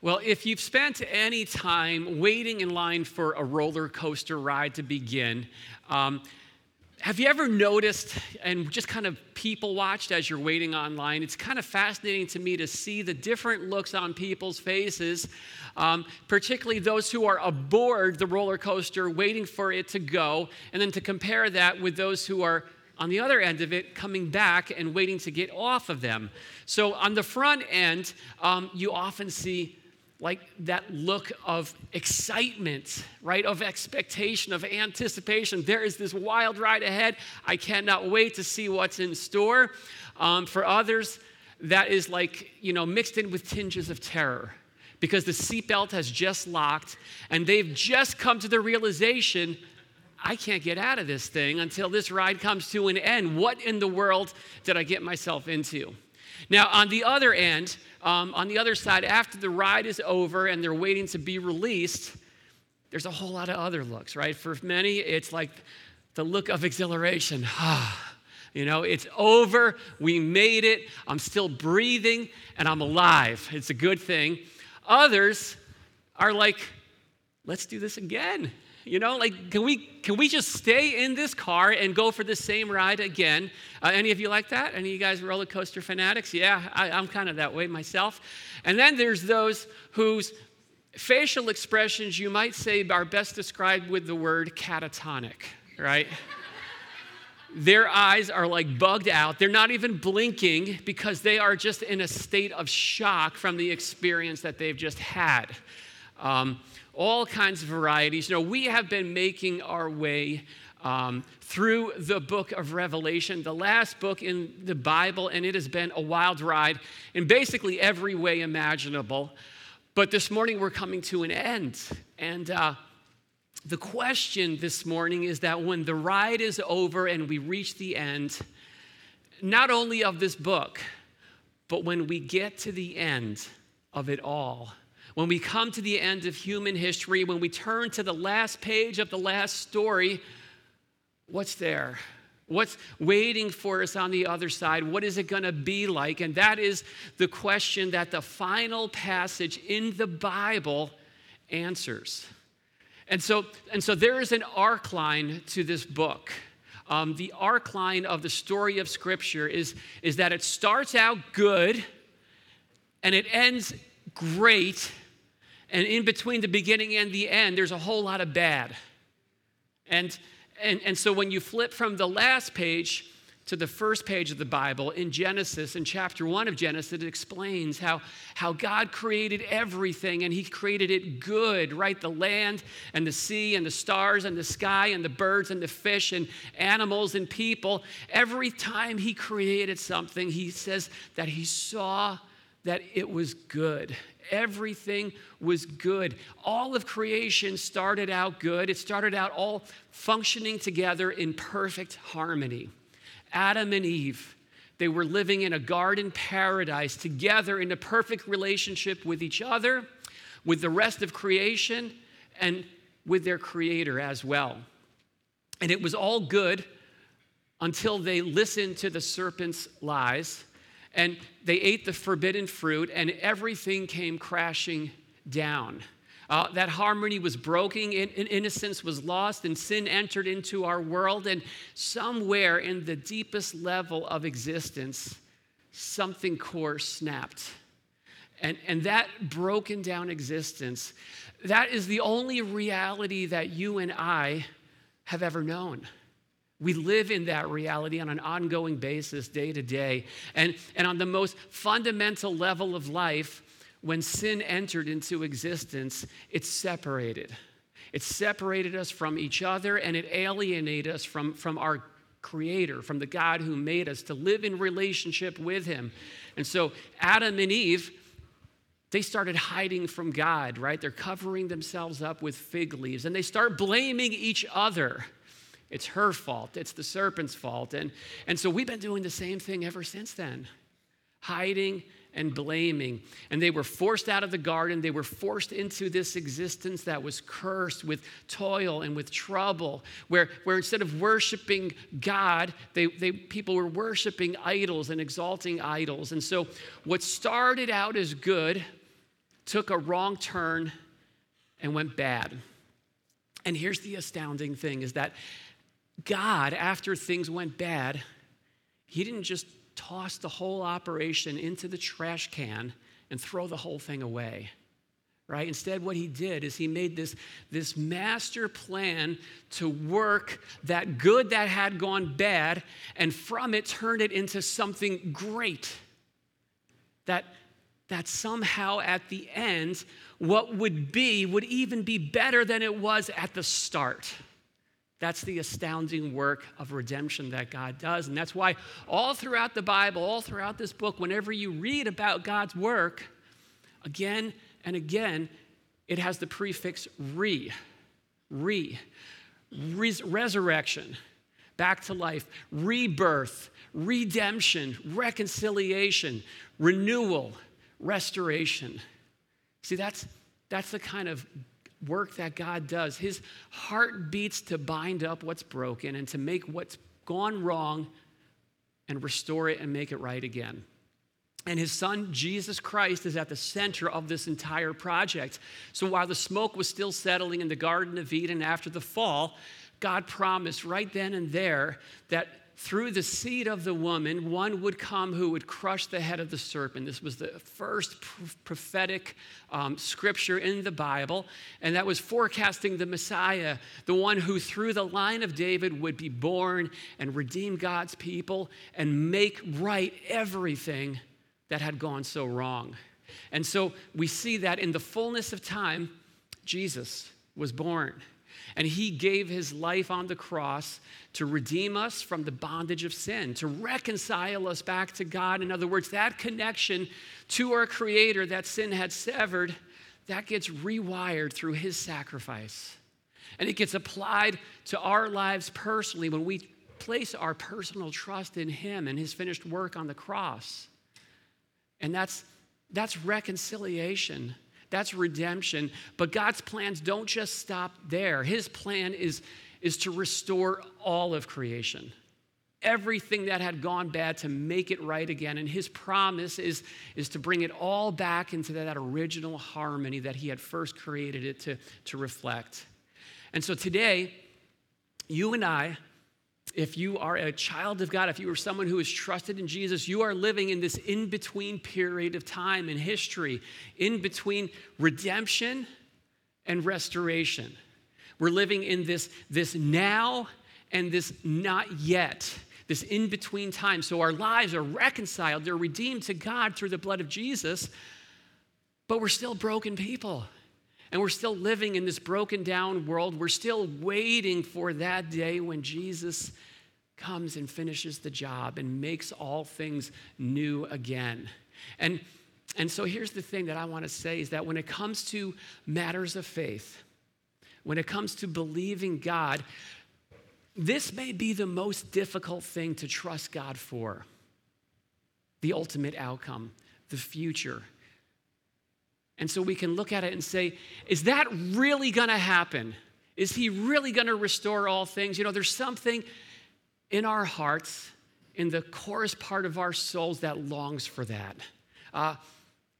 Well, if you've spent any time waiting in line for a roller coaster ride to begin, um, have you ever noticed and just kind of people watched as you're waiting online? It's kind of fascinating to me to see the different looks on people's faces, um, particularly those who are aboard the roller coaster waiting for it to go, and then to compare that with those who are on the other end of it coming back and waiting to get off of them. So on the front end, um, you often see like that look of excitement, right? Of expectation, of anticipation. There is this wild ride ahead. I cannot wait to see what's in store. Um, for others, that is like, you know, mixed in with tinges of terror because the seatbelt has just locked and they've just come to the realization I can't get out of this thing until this ride comes to an end. What in the world did I get myself into? Now, on the other end, um, on the other side, after the ride is over and they're waiting to be released, there's a whole lot of other looks, right? For many, it's like the look of exhilaration. you know, it's over. We made it. I'm still breathing and I'm alive. It's a good thing. Others are like, let's do this again. You know, like, can we, can we just stay in this car and go for the same ride again? Uh, any of you like that? Any of you guys roller coaster fanatics? Yeah, I, I'm kind of that way myself. And then there's those whose facial expressions you might say are best described with the word catatonic, right? Their eyes are like bugged out. They're not even blinking because they are just in a state of shock from the experience that they've just had. Um, all kinds of varieties. You know, we have been making our way um, through the book of Revelation, the last book in the Bible, and it has been a wild ride in basically every way imaginable. But this morning we're coming to an end. And uh, the question this morning is that when the ride is over and we reach the end, not only of this book, but when we get to the end of it all, when we come to the end of human history, when we turn to the last page of the last story, what's there? What's waiting for us on the other side? What is it going to be like? And that is the question that the final passage in the Bible answers. And so, and so there is an arc line to this book. Um, the arc line of the story of Scripture is, is that it starts out good and it ends great and in between the beginning and the end, there's a whole lot of bad. And, and, and so when you flip from the last page to the first page of the Bible in Genesis, in chapter one of Genesis, it explains how, how God created everything and He created it good, right? The land and the sea and the stars and the sky and the birds and the fish and animals and people. Every time He created something, He says that He saw that it was good everything was good. All of creation started out good. It started out all functioning together in perfect harmony. Adam and Eve, they were living in a garden paradise together in a perfect relationship with each other, with the rest of creation, and with their creator as well. And it was all good until they listened to the serpent's lies and they ate the forbidden fruit, and everything came crashing down. Uh, that harmony was broken, in innocence was lost, and sin entered into our world. And somewhere in the deepest level of existence, something core snapped. And, and that broken down existence, that is the only reality that you and I have ever known. We live in that reality on an ongoing basis, day to day. And, and on the most fundamental level of life, when sin entered into existence, it separated. It separated us from each other and it alienated us from, from our Creator, from the God who made us to live in relationship with Him. And so Adam and Eve, they started hiding from God, right? They're covering themselves up with fig leaves and they start blaming each other. It's her fault. It's the serpent's fault. And, and so we've been doing the same thing ever since then hiding and blaming. And they were forced out of the garden. They were forced into this existence that was cursed with toil and with trouble, where, where instead of worshiping God, they, they, people were worshiping idols and exalting idols. And so what started out as good took a wrong turn and went bad. And here's the astounding thing is that God, after things went bad, he didn't just toss the whole operation into the trash can and throw the whole thing away right? Instead, what he did is he made this, this master plan to work that good that had gone bad and from it turned it into something great. That, that somehow at the end, what would be would even be better than it was at the start. That's the astounding work of redemption that God does. And that's why all throughout the Bible, all throughout this book, whenever you read about God's work, again and again, it has the prefix re. Re. Res- resurrection, back to life, rebirth, redemption, reconciliation, renewal, restoration. See, that's, that's the kind of work that God does. His heart beats to bind up what's broken and to make what's gone wrong and restore it and make it right again. And his son, Jesus Christ, is at the center of this entire project. So while the smoke was still settling in the Garden of Eden after the fall, God promised right then and there that through the seed of the woman, one would come who would crush the head of the serpent. This was the first prophetic um, scripture in the Bible, and that was forecasting the Messiah, the one who, through the line of David, would be born and redeem God's people and make right everything that had gone so wrong. And so we see that in the fullness of time, Jesus was born. And he gave his life on the cross to redeem us from the bondage of sin, to reconcile us back to God. In other words, that connection to our Creator that sin had severed, that gets rewired through his sacrifice. And it gets applied to our lives personally when we place our personal trust in him and his finished work on the cross. And that's, that's reconciliation that's redemption. But God's plans don't just stop there. His plan is, is to restore all of creation, everything that had gone bad, to make it right again. And His promise is, is to bring it all back into that original harmony that He had first created it to, to reflect. And so today, you and I, if you are a child of God, if you are someone who is trusted in Jesus, you are living in this in between period of time in history, in between redemption and restoration. We're living in this, this now and this not yet, this in between time. So our lives are reconciled, they're redeemed to God through the blood of Jesus, but we're still broken people. And we're still living in this broken down world. We're still waiting for that day when Jesus comes and finishes the job and makes all things new again. And, and so here's the thing that I want to say is that when it comes to matters of faith, when it comes to believing God, this may be the most difficult thing to trust God for the ultimate outcome, the future. And so we can look at it and say, is that really going to happen? Is he really going to restore all things? You know, there's something in our hearts, in the chorus part of our souls that longs for that. Uh,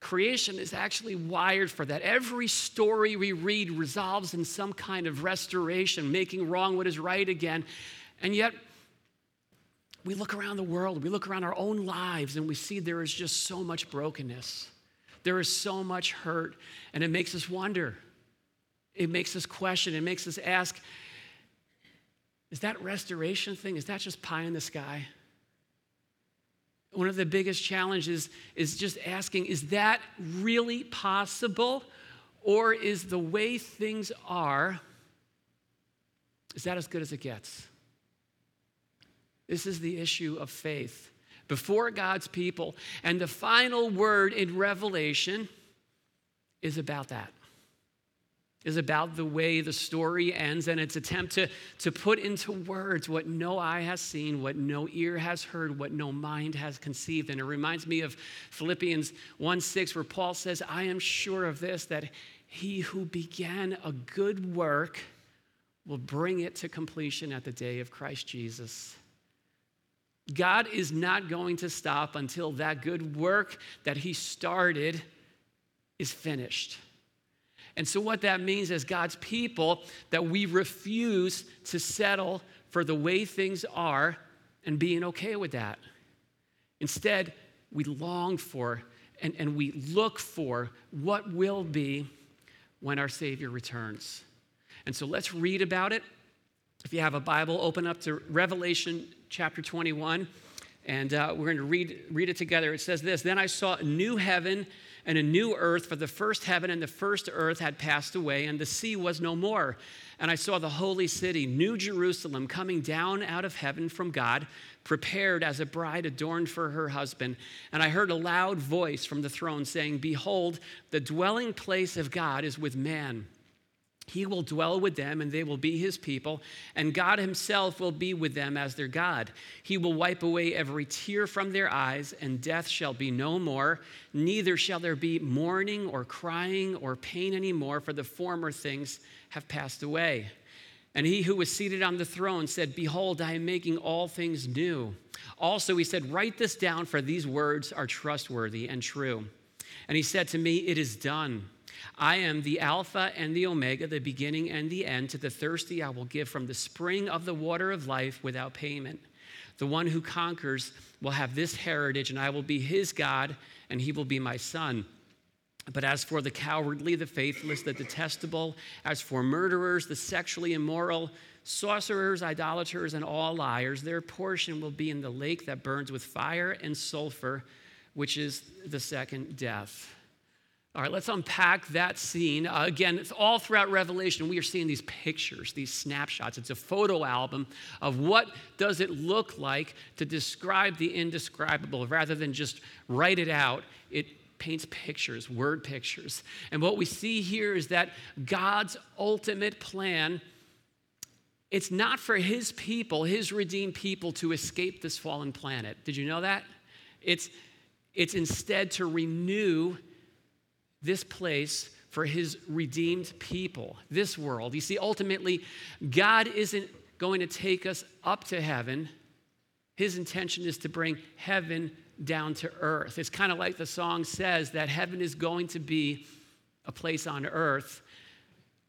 creation is actually wired for that. Every story we read resolves in some kind of restoration, making wrong what is right again. And yet, we look around the world, we look around our own lives, and we see there is just so much brokenness. There is so much hurt, and it makes us wonder. It makes us question. It makes us ask is that restoration thing, is that just pie in the sky? One of the biggest challenges is just asking is that really possible? Or is the way things are, is that as good as it gets? This is the issue of faith before God's people. And the final word in Revelation is about that. Is about the way the story ends and its attempt to, to put into words what no eye has seen, what no ear has heard, what no mind has conceived. And it reminds me of Philippians 1 6, where Paul says, I am sure of this, that he who began a good work will bring it to completion at the day of Christ Jesus. God is not going to stop until that good work that He started is finished. And so, what that means as God's people, that we refuse to settle for the way things are and being okay with that. Instead, we long for and, and we look for what will be when our Savior returns. And so let's read about it. If you have a Bible, open up to Revelation chapter 21, and uh, we're going to read, read it together. It says this Then I saw a new heaven and a new earth, for the first heaven and the first earth had passed away, and the sea was no more. And I saw the holy city, New Jerusalem, coming down out of heaven from God, prepared as a bride adorned for her husband. And I heard a loud voice from the throne saying, Behold, the dwelling place of God is with man. He will dwell with them, and they will be his people, and God himself will be with them as their God. He will wipe away every tear from their eyes, and death shall be no more. Neither shall there be mourning or crying or pain anymore, for the former things have passed away. And he who was seated on the throne said, Behold, I am making all things new. Also, he said, Write this down, for these words are trustworthy and true. And he said to me, It is done. I am the Alpha and the Omega, the beginning and the end. To the thirsty, I will give from the spring of the water of life without payment. The one who conquers will have this heritage, and I will be his God, and he will be my son. But as for the cowardly, the faithless, the detestable, as for murderers, the sexually immoral, sorcerers, idolaters, and all liars, their portion will be in the lake that burns with fire and sulfur, which is the second death. All right, let's unpack that scene. Uh, again, it's all throughout Revelation. We are seeing these pictures, these snapshots. It's a photo album of what does it look like to describe the indescribable. Rather than just write it out, it paints pictures, word pictures. And what we see here is that God's ultimate plan it's not for his people, his redeemed people to escape this fallen planet. Did you know that? It's it's instead to renew this place for his redeemed people, this world. You see, ultimately, God isn't going to take us up to heaven. His intention is to bring heaven down to earth. It's kind of like the song says that heaven is going to be a place on earth.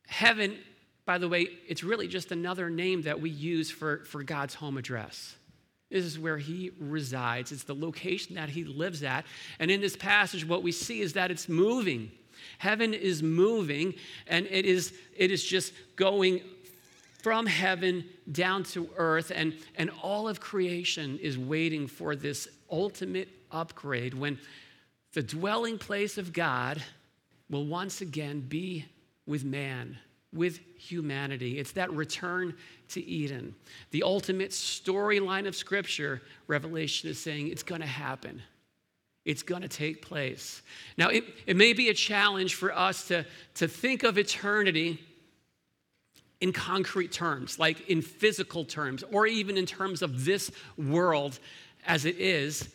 Heaven, by the way, it's really just another name that we use for, for God's home address. This is where he resides. It's the location that he lives at. And in this passage, what we see is that it's moving. Heaven is moving, and it is, it is just going from heaven down to earth, and, and all of creation is waiting for this ultimate upgrade when the dwelling place of God will once again be with man, with humanity. It's that return to Eden. The ultimate storyline of Scripture, Revelation is saying it's going to happen. It's going to take place. Now, it, it may be a challenge for us to, to think of eternity in concrete terms, like in physical terms, or even in terms of this world as it is,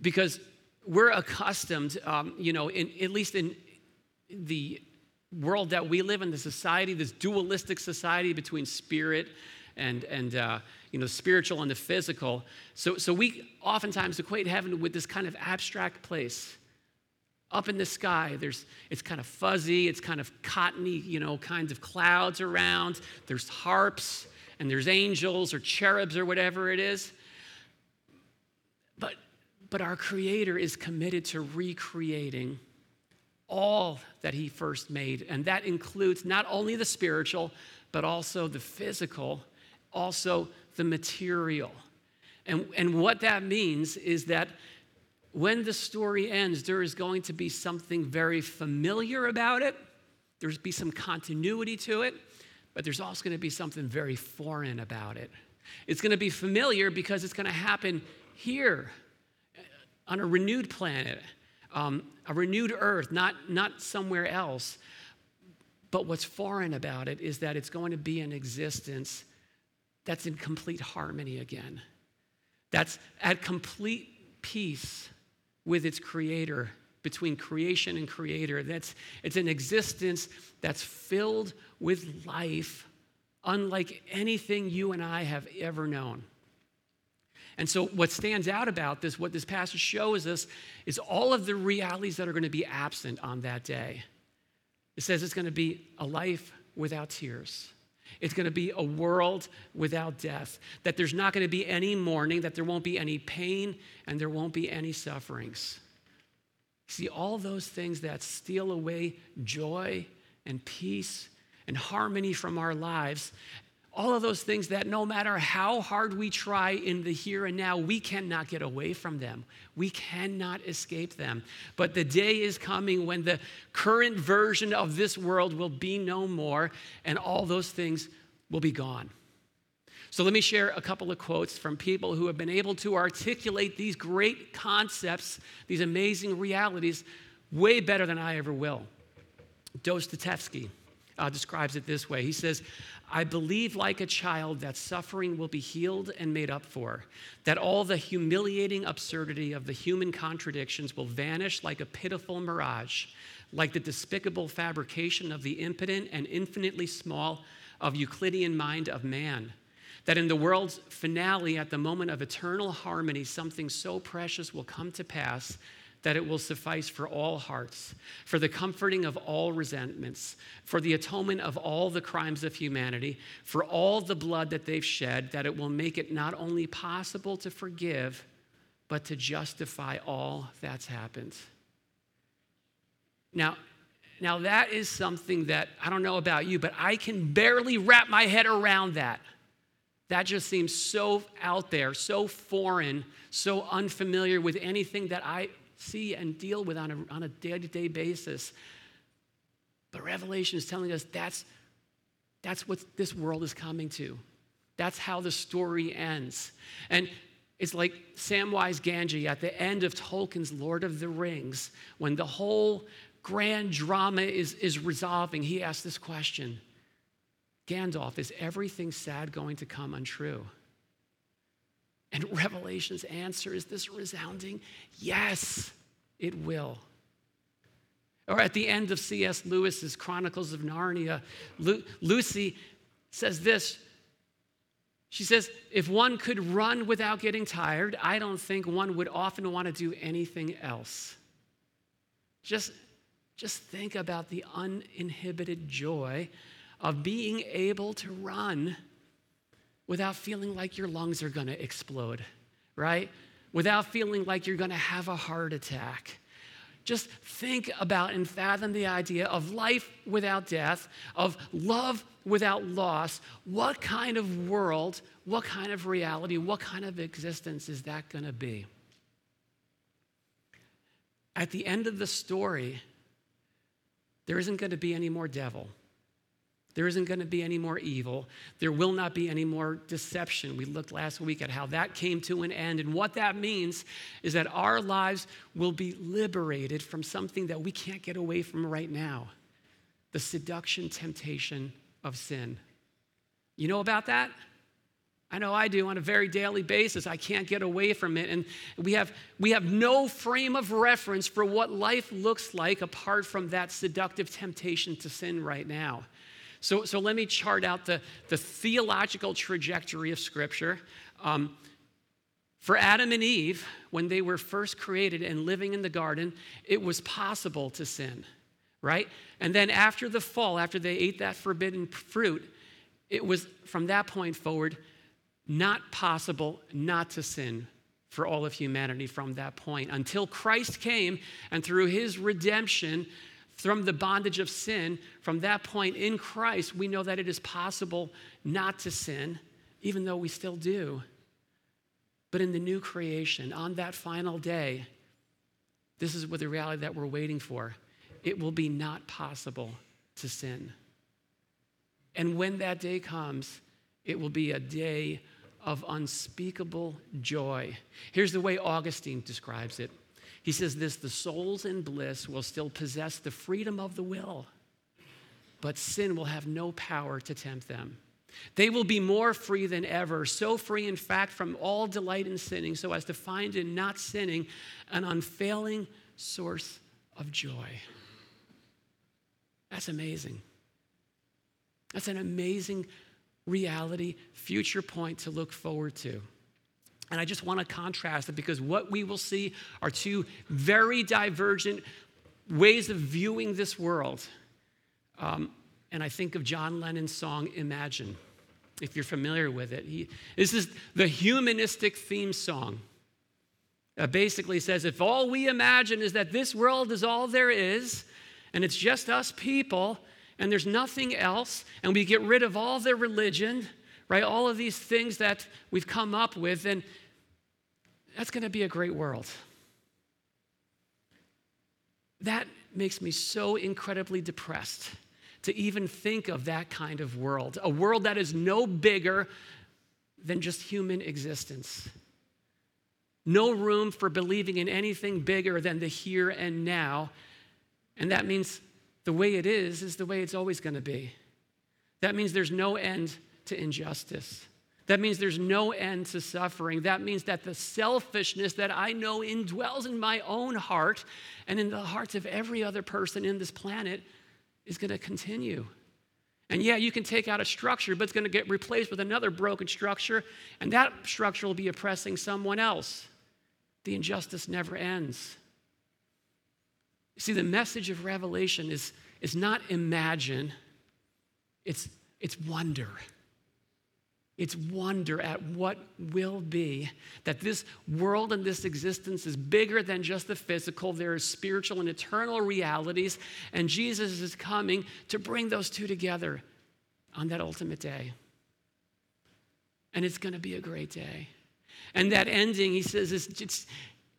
because we're accustomed, um, you know, in, at least in the world that we live in, the society, this dualistic society between spirit and, and uh, you know, spiritual and the physical. So, so we oftentimes equate heaven with this kind of abstract place. Up in the sky there's it's kind of fuzzy it's kind of cottony you know kinds of clouds around. There's harps and there's angels or cherubs or whatever it is. But but our creator is committed to recreating all that he first made and that includes not only the spiritual but also the physical also the material and, and what that means is that when the story ends, there is going to be something very familiar about it. There's be some continuity to it, but there's also going to be something very foreign about it. It's going to be familiar because it's going to happen here on a renewed planet, um, a renewed earth, not, not somewhere else. But what's foreign about it is that it's going to be an existence that's in complete harmony again, that's at complete peace with its creator, between creation and creator. That's, it's an existence that's filled with life, unlike anything you and I have ever known. And so, what stands out about this, what this passage shows us, is all of the realities that are going to be absent on that day. It says it's going to be a life without tears. It's going to be a world without death, that there's not going to be any mourning, that there won't be any pain, and there won't be any sufferings. See, all those things that steal away joy and peace and harmony from our lives, all of those things that no matter how hard we try in the here and now, we cannot get away from them. We cannot escape them. But the day is coming when the current version of this world will be no more, and all those things will be gone. So let me share a couple of quotes from people who have been able to articulate these great concepts, these amazing realities, way better than I ever will. Dostoevsky uh, describes it this way He says, I believe like a child that suffering will be healed and made up for, that all the humiliating absurdity of the human contradictions will vanish like a pitiful mirage, like the despicable fabrication of the impotent and infinitely small of Euclidean mind of man. That in the world's finale, at the moment of eternal harmony, something so precious will come to pass that it will suffice for all hearts, for the comforting of all resentments, for the atonement of all the crimes of humanity, for all the blood that they've shed, that it will make it not only possible to forgive, but to justify all that's happened. Now, now that is something that I don't know about you, but I can barely wrap my head around that. That just seems so out there, so foreign, so unfamiliar with anything that I see and deal with on a, on a day-to-day basis. But Revelation is telling us that's, that's what this world is coming to. That's how the story ends. And it's like Samwise Gamgee at the end of Tolkien's Lord of the Rings, when the whole grand drama is, is resolving, he asks this question Gandalf, is everything sad going to come untrue? And Revelation's answer is this resounding yes, it will. Or at the end of C.S. Lewis's Chronicles of Narnia, Lu- Lucy says this. She says, if one could run without getting tired, I don't think one would often want to do anything else. Just, just think about the uninhibited joy of being able to run without feeling like your lungs are going to explode, right? Without feeling like you're going to have a heart attack. Just think about and fathom the idea of life without death, of love without loss. What kind of world, what kind of reality, what kind of existence is that going to be? At the end of the story, there isn't going to be any more devil. There isn't going to be any more evil. There will not be any more deception. We looked last week at how that came to an end. And what that means is that our lives will be liberated from something that we can't get away from right now the seduction, temptation of sin. You know about that? I know I do on a very daily basis. I can't get away from it. And we have, we have no frame of reference for what life looks like apart from that seductive temptation to sin right now. So, so let me chart out the, the theological trajectory of Scripture. Um, for Adam and Eve, when they were first created and living in the garden, it was possible to sin, right? And then after the fall, after they ate that forbidden fruit, it was from that point forward not possible not to sin for all of humanity from that point until Christ came and through his redemption from the bondage of sin, from that point in Christ, we know that it is possible not to sin, even though we still do. But in the new creation, on that final day, this is what the reality that we're waiting for. It will be not possible to sin. And when that day comes, it will be a day of unspeakable joy. Here's the way Augustine describes it he says this the souls in bliss will still possess the freedom of the will, but sin will have no power to tempt them. They will be more free than ever, so free, in fact, from all delight in sinning, so as to find in not sinning an unfailing source of joy. That's amazing. That's an amazing reality, future point to look forward to. And I just want to contrast it because what we will see are two very divergent ways of viewing this world. Um, and I think of John Lennon's song Imagine, if you're familiar with it. He, this is the humanistic theme song. Uh, basically says if all we imagine is that this world is all there is, and it's just us people, and there's nothing else, and we get rid of all the religion, right? All of these things that we've come up with, and that's going to be a great world. That makes me so incredibly depressed to even think of that kind of world, a world that is no bigger than just human existence. No room for believing in anything bigger than the here and now. And that means the way it is is the way it's always going to be. That means there's no end to injustice. That means there's no end to suffering. That means that the selfishness that I know indwells in my own heart and in the hearts of every other person in this planet is going to continue. And yeah, you can take out a structure, but it's going to get replaced with another broken structure, and that structure will be oppressing someone else. The injustice never ends. See, the message of Revelation is, is not imagine, it's, it's wonder. It's wonder at what will be. That this world and this existence is bigger than just the physical. There are spiritual and eternal realities, and Jesus is coming to bring those two together on that ultimate day. And it's going to be a great day. And that ending, he says, is it's,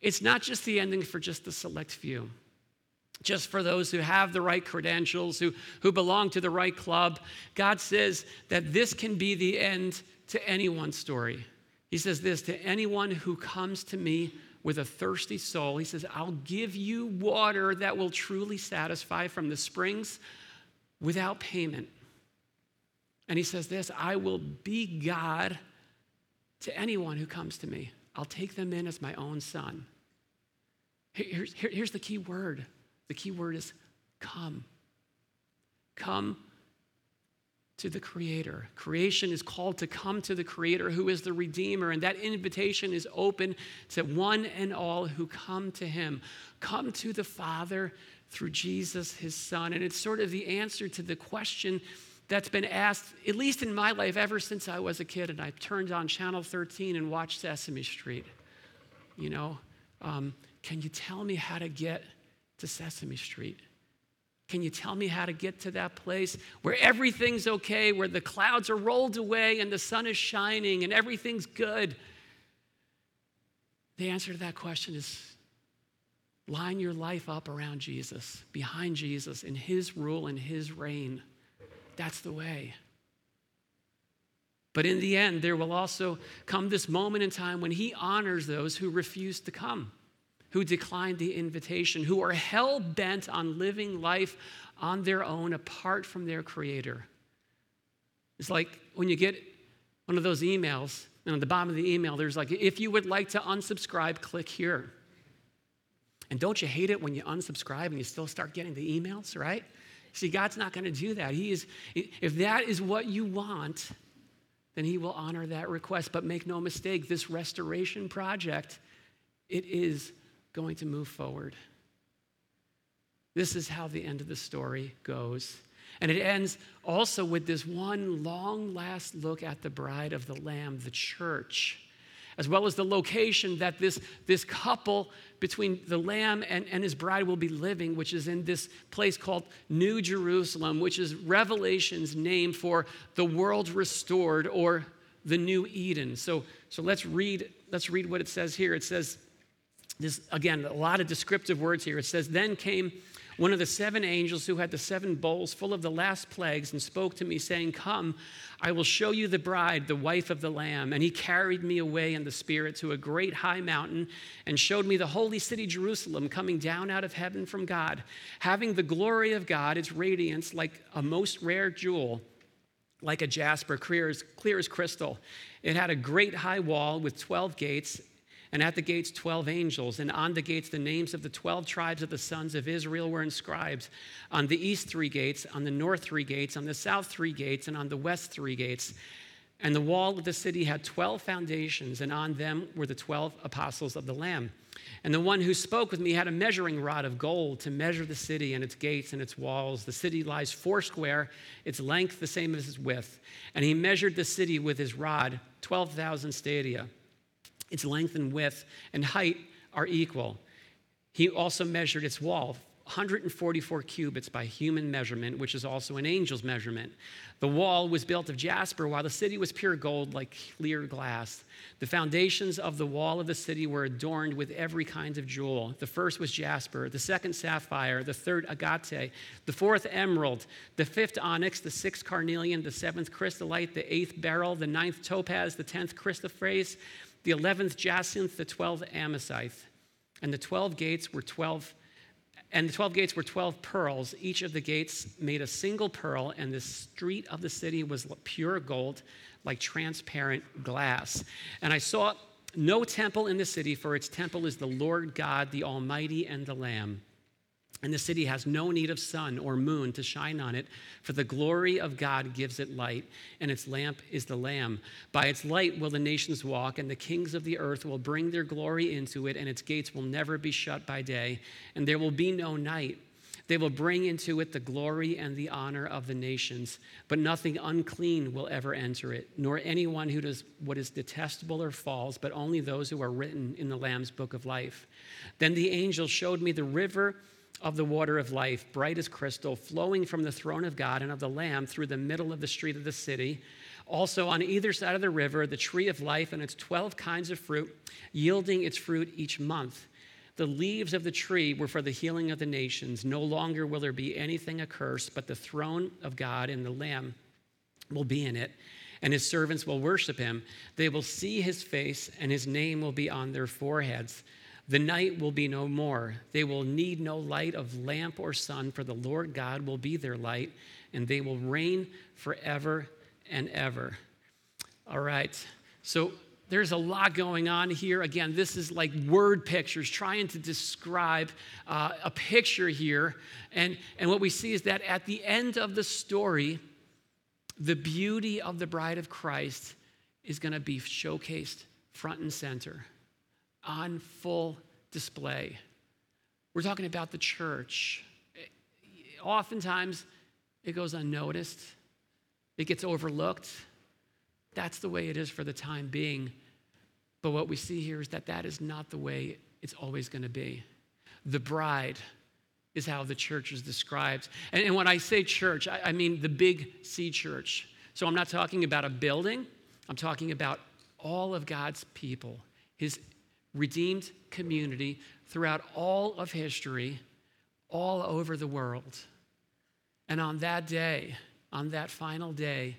it's not just the ending for just the select few, just for those who have the right credentials, who, who belong to the right club. God says that this can be the end to anyone's story. He says this to anyone who comes to me with a thirsty soul, he says, I'll give you water that will truly satisfy from the springs without payment. And he says this I will be God to anyone who comes to me. I'll take them in as my own son. Here's, here, here's the key word the key word is come. Come to the Creator. Creation is called to come to the Creator who is the Redeemer, and that invitation is open to one and all who come to Him. Come to the Father through Jesus, His Son. And it's sort of the answer to the question that's been asked, at least in my life, ever since I was a kid and I turned on Channel 13 and watched Sesame Street. You know, um, can you tell me how to get to Sesame Street? Can you tell me how to get to that place where everything's okay, where the clouds are rolled away and the sun is shining and everything's good? The answer to that question is line your life up around Jesus, behind Jesus, in his rule and his reign. That's the way. But in the end, there will also come this moment in time when he honors those who refuse to come, who decline the invitation, who are hell bent on living life on their own apart from their creator. It's like when you get one of those emails, and on the bottom of the email, there's like, if you would like to unsubscribe, click here. And don't you hate it when you unsubscribe and you still start getting the emails, right? See, God's not going to do that. He is, if that is what you want, then He will honor that request. But make no mistake, this restoration project, it is going to move forward. This is how the end of the story goes. And it ends also with this one long last look at the bride of the Lamb, the church as well as the location that this, this couple between the Lamb and, and his bride will be living, which is in this place called New Jerusalem, which is Revelation's name for the world restored or the new Eden. So, so let's read, let's read what it says here. It says, this again, a lot of descriptive words here. It says, Then came one of the seven angels who had the seven bowls full of the last plagues and spoke to me, saying, Come, I will show you the bride, the wife of the Lamb. And he carried me away in the Spirit to a great high mountain and showed me the holy city Jerusalem coming down out of heaven from God, having the glory of God, its radiance like a most rare jewel like a jasper, clear as, clear as crystal. It had a great high wall with 12 gates, and at the gates, 12 angels. And on the gates, the names of the 12 tribes of the sons of Israel were inscribed. On the east, three gates. On the north, three gates. On the south, three gates. And on the west, three gates. And the wall of the city had 12 foundations, and on them were the 12 apostles of the Lamb. And the one who spoke with me had a measuring rod of gold to measure the city and its gates and its walls. The city lies foursquare, its length the same as its width. And he measured the city with his rod, 12,000 stadia. Its length and width and height are equal. He also measured its wall, 144 cubits by human measurement, which is also an angel's measurement. The wall was built of jasper, while the city was pure gold like clear glass. The foundations of the wall of the city were adorned with every kind of jewel. The first was jasper, the second sapphire, the third agate, the fourth emerald, the fifth onyx, the sixth carnelian, the seventh chrysolite, the eighth beryl, the ninth topaz, the tenth chrysoprase, the eleventh jacinth, the twelfth amethyst. And the twelve gates were twelve and the 12 gates were 12 pearls. Each of the gates made a single pearl, and the street of the city was pure gold, like transparent glass. And I saw no temple in the city, for its temple is the Lord God, the Almighty, and the Lamb. And the city has no need of sun or moon to shine on it, for the glory of God gives it light, and its lamp is the Lamb. By its light will the nations walk, and the kings of the earth will bring their glory into it, and its gates will never be shut by day, and there will be no night. They will bring into it the glory and the honor of the nations, but nothing unclean will ever enter it, nor anyone who does what is detestable or false, but only those who are written in the Lamb's book of life. Then the angel showed me the river of the water of life, bright as crystal, flowing from the throne of God and of the Lamb through the middle of the street of the city. Also, on either side of the river, the tree of life and its 12 kinds of fruit, yielding its fruit each month. The leaves of the tree were for the healing of the nations. No longer will there be anything accursed, but the throne of God and the Lamb will be in it, and his servants will worship him. They will see his face, and his name will be on their foreheads. The night will be no more. They will need no light of lamp or sun, for the Lord God will be their light, and they will reign forever and ever. All right. So there's a lot going on here. Again, this is like word pictures, trying to describe uh, a picture here. And, and what we see is that at the end of the story, the beauty of the bride of Christ is going to be showcased front and center on full display. We're talking about the church. Oftentimes, it goes unnoticed, it gets overlooked. That's the way it is for the time being. But what we see here is that that is not the way it's always going to be. The bride is how the church is described. And, and when I say church, I, I mean the big C church. So I'm not talking about a building, I'm talking about all of God's people, his redeemed community throughout all of history, all over the world. And on that day, on that final day,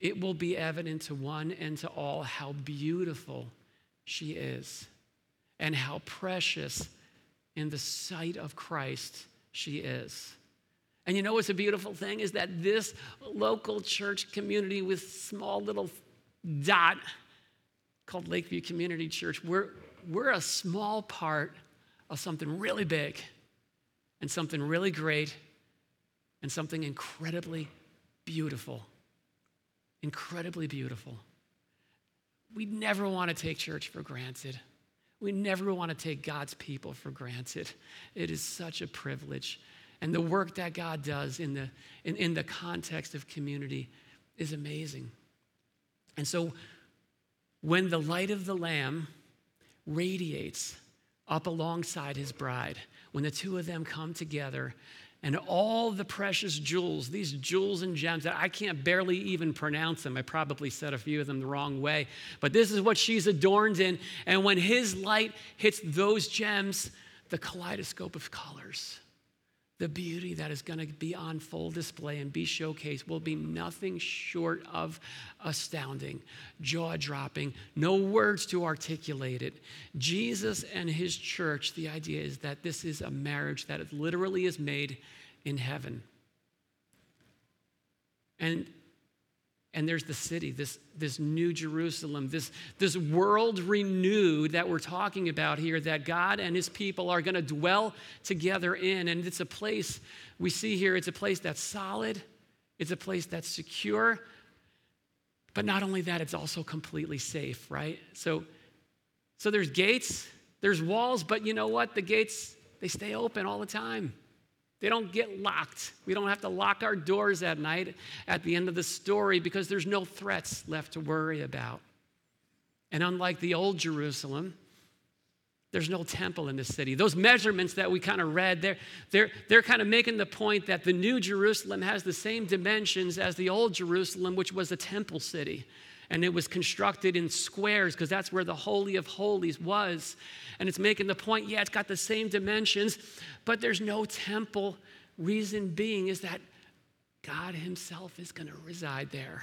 it will be evident to one and to all how beautiful she is and how precious in the sight of Christ she is. And you know what's a beautiful thing is that this local church community with small little dot called Lakeview Community Church, we're, we're a small part of something really big and something really great and something incredibly beautiful. Incredibly beautiful. We never want to take church for granted. We never want to take God's people for granted. It is such a privilege. And the work that God does in the, in, in the context of community is amazing. And so, when the light of the Lamb radiates up alongside his bride when the two of them come together and all the precious jewels, these jewels and gems that I can't barely even pronounce them. I probably said a few of them the wrong way, but this is what she's adorned in. And when his light hits those gems, the kaleidoscope of colors the beauty that is going to be on full display and be showcased will be nothing short of astounding, jaw dropping, no words to articulate it. Jesus and his church, the idea is that this is a marriage that literally is made in heaven. And and there's the city, this, this new Jerusalem, this, this world renewed that we're talking about here, that God and his people are going to dwell together in. And it's a place, we see here, it's a place that's solid, it's a place that's secure, But not only that, it's also completely safe, right? So, so there's gates, there's walls, but you know what? The gates, they stay open all the time. They don't get locked. We don't have to lock our doors at night at the end of the story because there's no threats left to worry about. And unlike the old Jerusalem, there's no temple in the city. Those measurements that we kind of read, they're, they're, they're kind of making the point that the new Jerusalem has the same dimensions as the old Jerusalem, which was a temple city. And it was constructed in squares because that's where the Holy of Holies was. And it's making the point yeah, it's got the same dimensions, but there's no temple. Reason being is that God Himself is going to reside there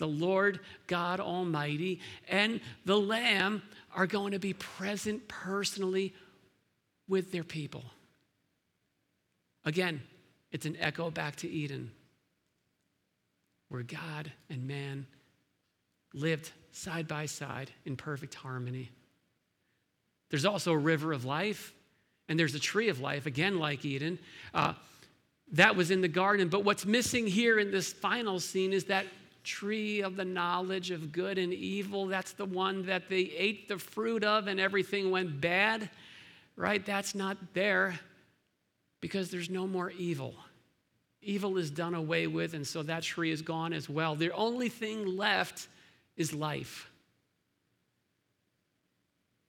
the Lord God Almighty and the Lamb are going to be present personally with their people. Again, it's an echo back to Eden, where God and man lived side by side in perfect harmony. There's also a river of life, and there's a tree of life, again, like Eden. Uh, that was in the garden. But what's missing here in this final scene is that tree of the knowledge of good and evil. That's the one that they ate the fruit of and everything went bad, right? That's not there because there's no more evil. Evil is done away with, and so that tree is gone as well. The only thing left is life.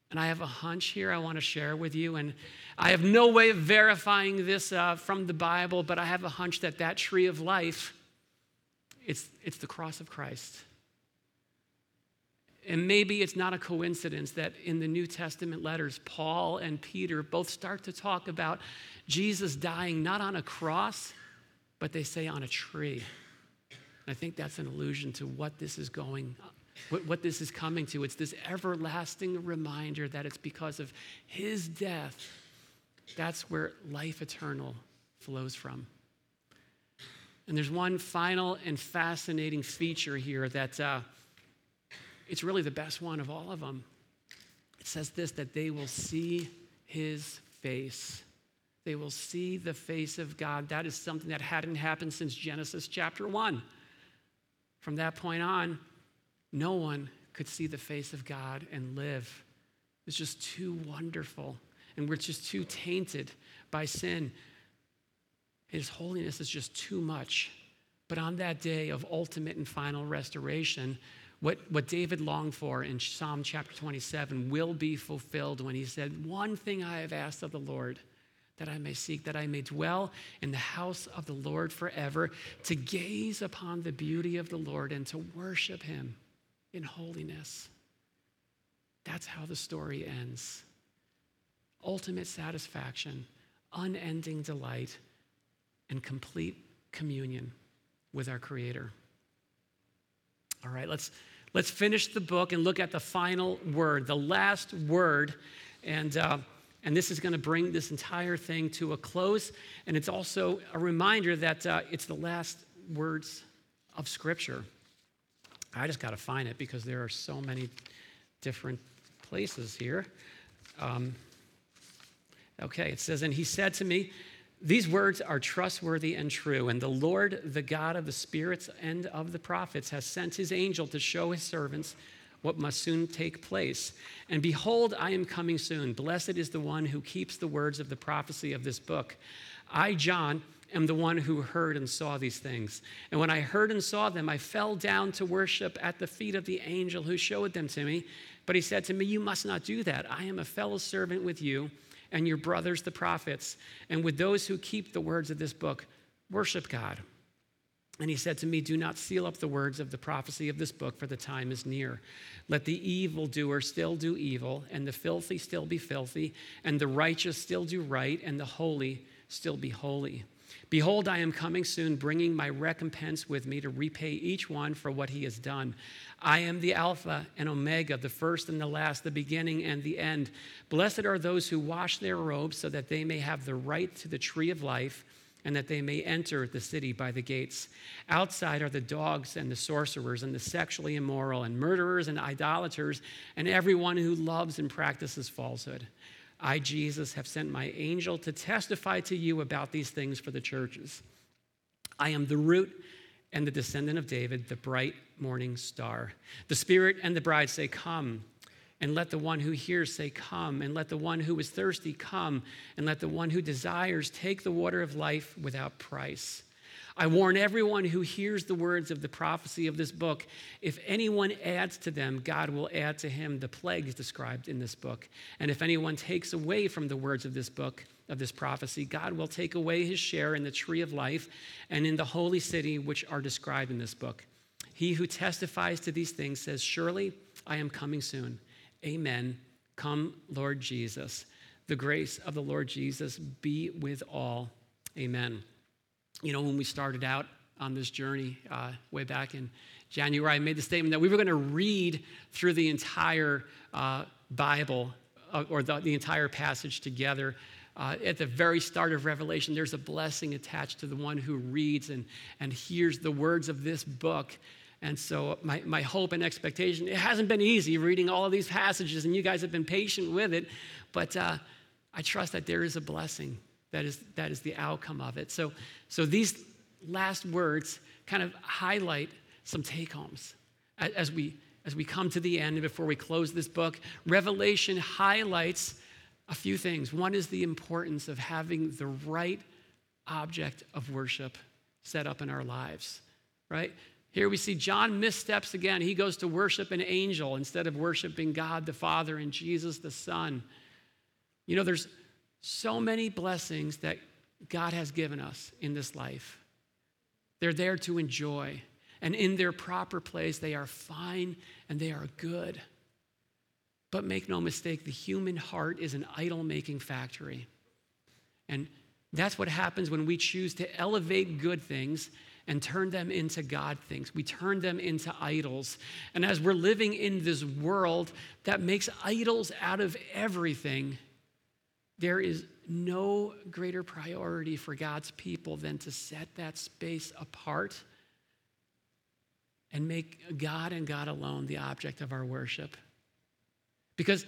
And I have a hunch here I want to share with you. And I have no way of verifying this uh, from the Bible, but I have a hunch that that tree of life it's, it's the cross of Christ. And maybe it's not a coincidence that in the New Testament letters, Paul and Peter both start to talk about Jesus dying not on a cross, but they say on a tree. I think that's an allusion to what this is going, what, what this is coming to. It's this everlasting reminder that it's because of his death. That's where life eternal flows from. And there's one final and fascinating feature here that uh, it's really the best one of all of them. It says this that they will see his face. They will see the face of God. That is something that hadn't happened since Genesis chapter 1. From that point on, no one could see the face of God and live. It's just too wonderful. And we're just too tainted by sin. His holiness is just too much. But on that day of ultimate and final restoration, what, what David longed for in Psalm chapter 27 will be fulfilled when he said, One thing I have asked of the Lord, that I may seek, that I may dwell in the house of the Lord forever, to gaze upon the beauty of the Lord and to worship him in holiness. That's how the story ends. Ultimate satisfaction, unending delight and complete communion with our Creator. All right, let's, let's finish the book and look at the final word, the last word. And, uh, and this is going to bring this entire thing to a close. And it's also a reminder that uh, it's the last words of Scripture. I just got to find it because there are so many different places here. Um, okay, it says, And he said to me, these words are trustworthy and true, and the Lord, the God of the spirits and of the prophets, has sent his angel to show his servants what must soon take place. And behold, I am coming soon. Blessed is the one who keeps the words of the prophecy of this book. I, John, am the one who heard and saw these things. And when I heard and saw them, I fell down to worship at the feet of the angel who showed them to me. But he said to me, You must not do that. I am a fellow servant with you and your brothers, the prophets, and with those who keep the words of this book, worship God. And he said to me, Do not seal up the words of the prophecy of this book, for the time is near. Let the evildoer still do evil, and the filthy still be filthy, and the righteous still do right, and the holy still be holy. Behold, I am coming soon, bringing my recompense with me to repay each one for what he has done. I am the Alpha and Omega, the first and the last, the beginning and the end. Blessed are those who wash their robes so that they may have the right to the tree of life and that they may enter the city by the gates. Outside are the dogs and the sorcerers and the sexually immoral and murderers and idolaters and everyone who loves and practices falsehood. I, Jesus, have sent my angel to testify to you about these things for the churches. I am the root and the descendant of David, the bright morning star. The Spirit and the bride say, Come. And let the one who hears say, Come. And let the one who is thirsty come. And let the one who desires take the water of life without price. I warn everyone who hears the words of the prophecy of this book if anyone adds to them, God will add to him the plagues described in this book. And if anyone takes away from the words of this book, of this prophecy, God will take away his share in the tree of life and in the holy city which are described in this book. He who testifies to these things says, Surely I am coming soon. Amen. Come, Lord Jesus. The grace of the Lord Jesus be with all. Amen. You know, when we started out on this journey uh, way back in January, I made the statement that we were going to read through the entire uh, Bible uh, or the, the, entire passage together. Uh, at the very start of Revelation, there's a blessing attached to the one who reads and, and hears the words of this book. And so, my, my hope and expectation, it hasn't been easy reading all of these passages, and you guys have been patient with it, but uh, I trust that there is a blessing that is, that is the outcome of it. So, so these last words kind of highlight some take homes as we, as we come to the end and before we close this book. Revelation highlights a few things. One is the importance of having the right object of worship set up in our lives, right? Here we see John missteps again. He goes to worship an angel instead of worshiping God the Father and Jesus the Son. You know, there's so many blessings that God has given us in this life. They're there to enjoy, and in their proper place, they are fine and they are good. But make no mistake, the human heart is an idol making factory. And that's what happens when we choose to elevate good things and turn them into God things. We turn them into idols. And as we're living in this world that makes idols out of everything, there is no greater priority for God's people than to set that space apart and make God and God alone the object of our worship. Because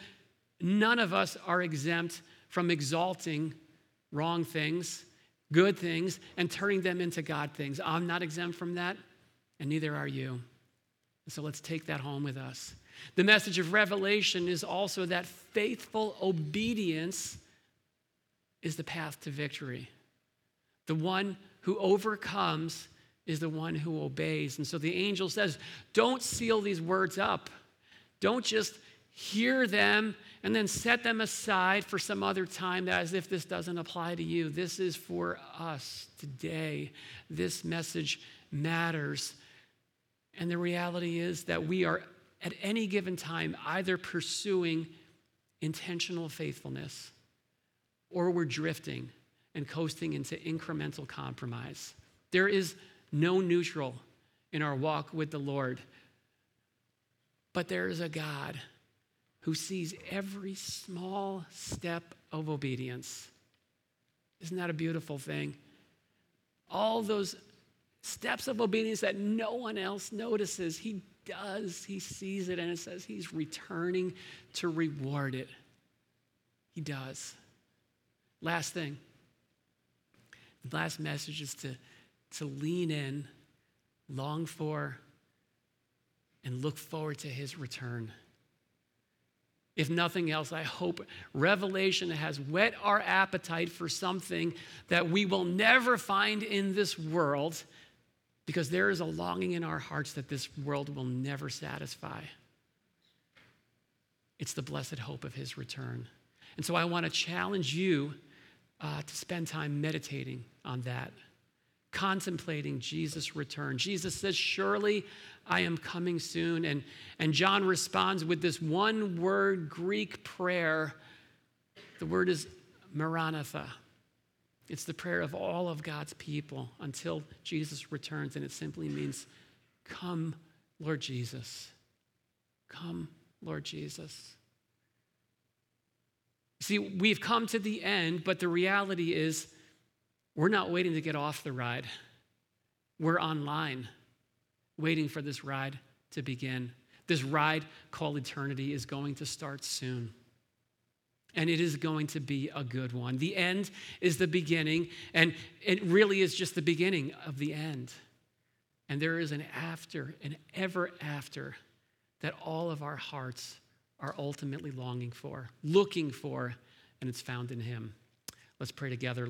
none of us are exempt from exalting wrong things, good things, and turning them into God things. I'm not exempt from that, and neither are you. So let's take that home with us. The message of Revelation is also that faithful obedience is the path to victory. The one who overcomes is the one who obeys. And so the angel says, Don't seal these words up. Don't just hear them and then set them aside for some other time as if this doesn't apply to you. This is for us today. This message matters. And the reality is that we are at any given time either pursuing intentional faithfulness or we're drifting and coasting into incremental compromise. There is no neutral in our walk with the Lord, but there is a God who sees every small step of obedience. Isn't that a beautiful thing? All those steps of obedience that no one else notices, he does. He sees it, and it says he's returning to reward it. He does. Last thing. The last message is to, to lean in, long for, and look forward to his return. If nothing else, I hope Revelation has whet our appetite for something that we will never find in this world because there is a longing in our hearts that this world will never satisfy. It's the blessed hope of his return. And so I want to challenge you uh, to spend time meditating on that, contemplating Jesus' return. Jesus says, Surely I am coming soon. And, and John responds with this one word Greek prayer. The word is Maranatha. It's the prayer of all of God's people until Jesus returns, and it simply means, Come, Lord Jesus. Come, Lord Jesus. See, we've come to the end, but the reality is we're not waiting to get off the ride. We're online waiting for this ride to begin. This ride called eternity is going to start soon. And it is going to be a good one. The end is the beginning, and it really is just the beginning of the end. And there is an after, an ever after, that all of our hearts are ultimately longing for, looking for, and it's found in Him. Let's pray together.